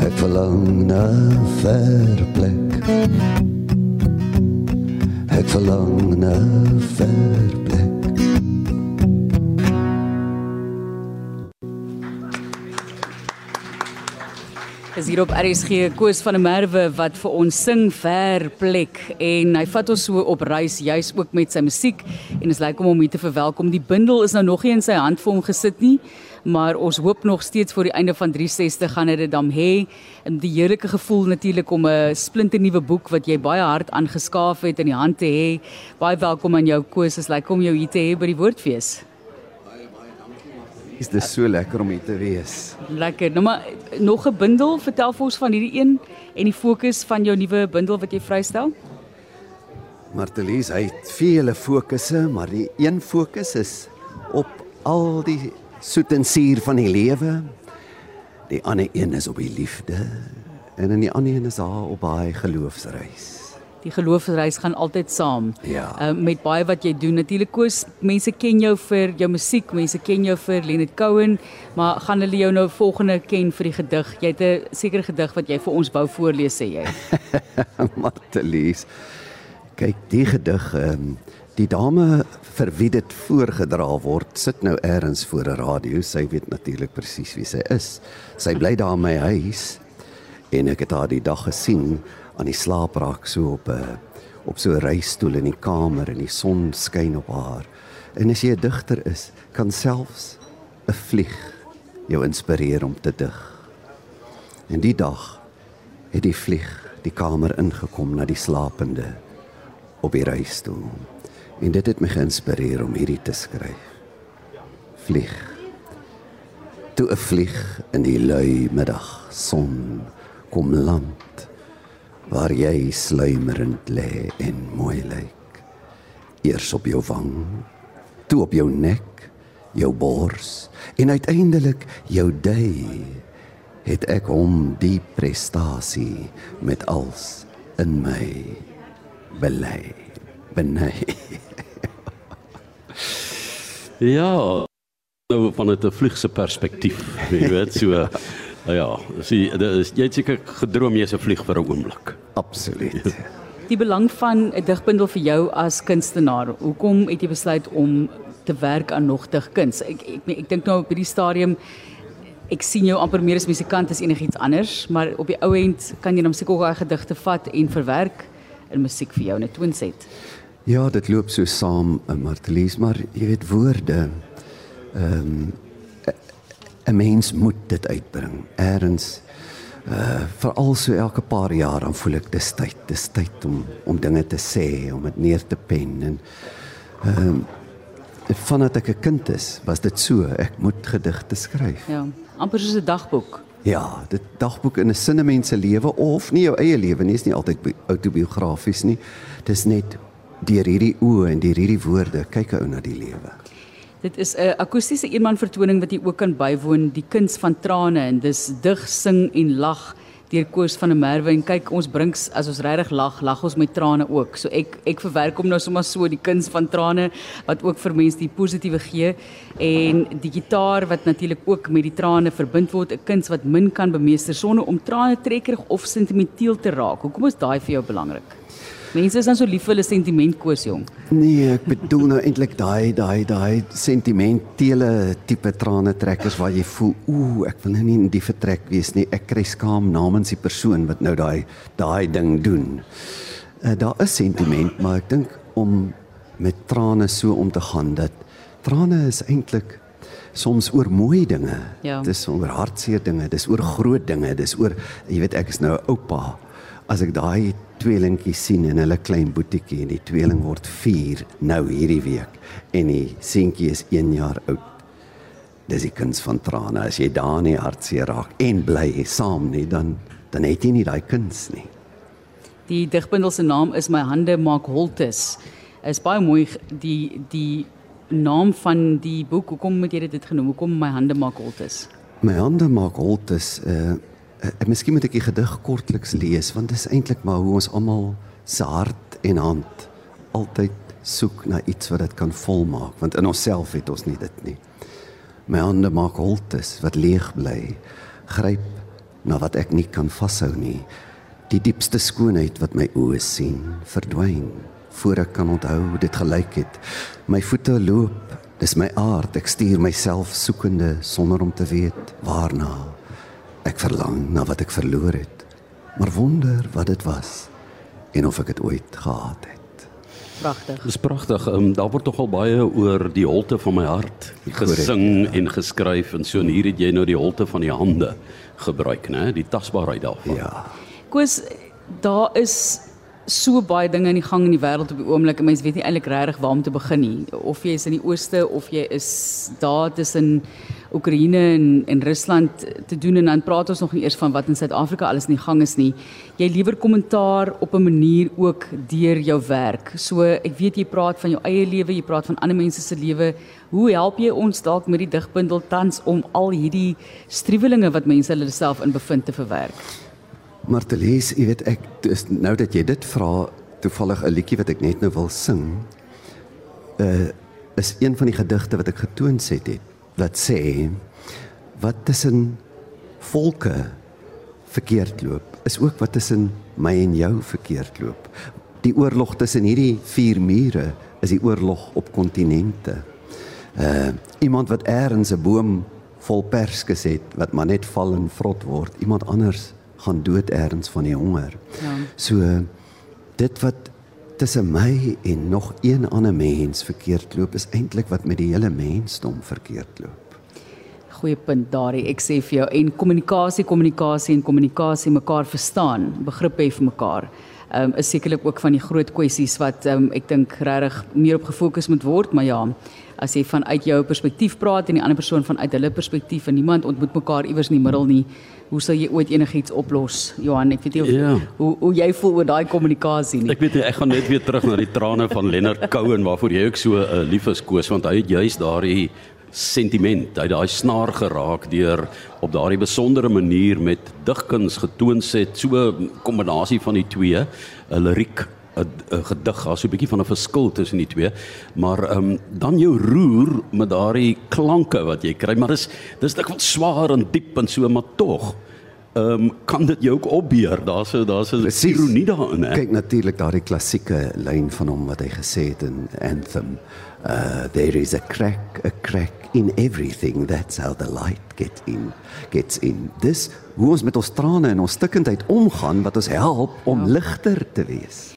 Ek verlang na 'n ver plek. Ek verlang na 'n ver plek. is hier op RSG Koos van der Merwe wat vir ons sing ver plek en hy vat ons so op reis juis ook met sy musiek en is lekker om hom hier te verwelkom. Die bundel is nou nog nie in sy hand vir hom gesit nie, maar ons hoop nog steeds voor die einde van 360 gaan dit dan hê. En die heerlike gevoel natuurlik om 'n splinternuwe boek wat jy baie hard aangeskaaf het in die hand te hê. Baie welkom aan jou Koos, is lekker om jou hier te hê by die Woordfees. Is dit so lekker om hier te wees? Lekker. Nou maar nog 'n bundel, vertel vir ons van hierdie een en die fokus van jou nuwe bundel wat jy vrystel. Martelies, hy het vele fokusse, maar die een fokus is op al die soet en suur van die lewe. Die ander een is op die liefde en in die ander een is daar op baie geloofsreis. Die geloofsreis gaan altyd saam. Ja. Uh, met baie wat jy doen. Natuurlik koes mense ken jou vir jou musiek, mense ken jou vir Leonard Cohen, maar gaan hulle jou nou volgende ken vir die gedig? Jy het 'n sekere gedig wat jy vir ons wou voorlees sê jy. Martelies. Kyk, die gedig, ehm die dame vir wie dit voorgedra word, sit nou eers voor 'n radio. Sy weet natuurlik presies wie sy is. Sy bly daar in my huis en ek het haar die dag gesien aan die slaapraak so op 'n op so 'n reistool in die kamer en die son skyn op haar. En as jy 'n digter is, kan selfs 'n vlieg jou inspireer om te dig. En die dag het die vlieg die kamer ingekom na die slapende op die reistool. En dit het my geïnspireer om hierdie te skryf. Vlieg. Toe 'n vlieg in die lui middag son kom land waar jy sluimerend lê en mooi lyk. Eers op jou wang, toe op jou nek, jou bors en uiteindelik jou dui het ek om die prestasie met als in my belei benei. Ja, nou van 'n vliegse perspektief, jy weet, so nou ja, sien jy het seker gedroom jy's 'n vlieg vir 'n oomblik. Absoluut. Die belang van 'n digbundel vir jou as kunstenaar. Hoekom het jy besluit om te werk aan nog digkuns? Ek ek ek, ek dink nou op hierdie stadium ek sien jou amper meer as musikant as enigiets anders, maar op die ou end kan jy dan seker ook daai gedigte vat en verwerk in musiek vir jou in 'n toonset. Ja, dit loop so saam, eh, Martelies, maar jy weet woorde. Ehm um, 'n mens moet dit uitbring. Eerens uh veral so elke paar jaar dan voel ek dis tyd, dis tyd om om dinge te sê, om dit neer te pen en ehm um, vandat ek 'n kind is, was dit so, ek moet gedigte skryf. Ja, amper soos 'n dagboek. Ja, dit dagboek in 'n sinne mense lewe of nie jou eie lewe nie, is nie altyd autobiografies nie. Dis net deur hierdie oë en deur hierdie woorde kyk 'n ou na die lewe. Dit is 'n akoestiese eenman vertoning wat jy ook kan bywoon, die kuns van trane en dis dig, sing en lag deur Koos van der Merwe en kyk ons bring as ons regtig lag, lag ons met trane ook. So ek ek verwerk hom nou sommer so die kuns van trane wat ook vir mense die positiewe gee en die gitaar wat natuurlik ook met die trane verbind word, 'n kuns wat min kan bemeester sonder om trane trekkerig of sentimenteel te raak. Hoekom is daai vir jou belangrik? Mense is dan so lief vir hulle sentiment koos jong. Nee, ek bedoel nou eintlik daai daai daai sentimentele tipe trane trekkers waar jy voel, ooh, ek wil nou nie in die vertrek wees nie. Ek kry skaam namens die persoon wat nou daai daai ding doen. Uh, daar is sentiment, maar ek dink om met trane so om te gaan dat trane is eintlik soms oor mooi dinge. Ja. Dis oor hartseer dinge, dis oor groot dinge, dis oor jy weet ek is nou 'n oupa. As ek daai tweelingkie sien in hulle klein boetiekie en die tweeling word 4 nou hierdie week en die seentjie is 1 jaar oud. Dis die kuns van trane. As jy daar nie hartseer raak en bly saam nie, dan dan het jy nie daai kuns nie. Die digbundel se naam is My hande maak holtes. Is baie mooi die die naam van die boek. Hoekom het jy dit genoem? Hoekom My hande maak holtes? My hande maak holtes. Uh, uh, miskien moet ek die gedig kortliks lees want dit is eintlik maar hoe ons almal se hart en hand altyd soek na iets wat dit kan volmaak want in onsself het ons nie dit nie. My hande maak holtes wat leeg bly. Gryp na wat ek nie kan vashou nie. Die diepste skoonheid wat my oë sien, verdwyn voor ek kan onthou hoe dit gelyk het. My voete loop, dis my aard, ek stuur myself soekende sonder om te weet waarna. Ek verlang na wat ek verloor het, maar wonder wat dit was en of ek dit ooit gehad het. Pragtig. Dis pragtig. Um, daar word tog al baie oor die holte van my hart gesing Correct, en geskryf en so en hier het jy nou die holte van die hande gebruik, né? Die tasbaarheid daarvan. Ja. Koos, daar is so baie dinge in die gang in die wêreld op die oomblik en mense weet nie eintlik regtig waar om te begin nie. Of jy is in die ooste of jy is daar tussen Oekraïne en en Rusland te doen en dan praat ons nog nie eers van wat in Suid-Afrika alles in die gang is nie. Jy lewer kommentaar op 'n manier ook deur jou werk. So ek weet jy praat van jou eie lewe, jy praat van ander mense se lewe. Hoe help jy ons dalk met die digbundel tans om al hierdie struwelinge wat mense hulle self in bevind te verwerk? Maar te lees, jy weet ek dis nou dat jy dit vra, toevallig 'n liedjie wat ek net nou wil sing. Uh is een van die gedigte wat ek getoon het het wat sê wat tussen volke verkeerd loop is ook wat tussen my en jou verkeerd loop. Die oorlog tussen hierdie vier mure is die oorlog op kontinente. Uh iemand wat eers 'n boom vol perskes het wat maar net val en vrot word, iemand anders gaan dood eers van die honger. Ja. So dit wat tussen my en nog een ander mens verkeerd loop is eintlik wat met die hele mensdom verkeerd loop. Goeie punt daardie. Ek sê vir jou en kommunikasie, kommunikasie en kommunikasie mekaar verstaan, begrip hê vir mekaar. Um, is sekerlik ook van die groot kwessies wat um, ek dink regtig meer op gefokus moet word, maar ja, as jy vanuit jou perspektief praat en die ander persoon vanuit hulle perspektief en niemand ontmoet mekaar iewers in die middel nie, hoe sal jy ooit enigiets oplos? Johan, ek weet nie of, Ja. hoe hoe jy voel oor daai kommunikasie nie. Ek weet nie, ek gaan net weer terug na die trane van Lennard Cohen waarvoor jy ook so uh, lief is koos want hy het juis daardie sentiment, hy het daai snaar geraak deur op daardie besondere manier met digkuns getoon het, so 'n kombinasie van die twee, 'n liriek 'n gedig, daar's so 'n bietjie van 'n verskil tussen die twee, maar ehm um, dan jou roer met daardie klanke wat jy kry, maar dis dis dikwels swaar en diep en so, maar tog ehm um, kan dit jou ook opbeer. Daar's 'n daar's 'n ironie daarin, hè. Kyk natuurlik daardie klassieke lyn van hom wat hy gesê het in Anthem. Uh there is a crack, a crack in everything. That's how the light gets in. Gets in. Dis hoe ons met ons trane en ons stikkindheid omgaan wat ons help om Ja. ligter te wees.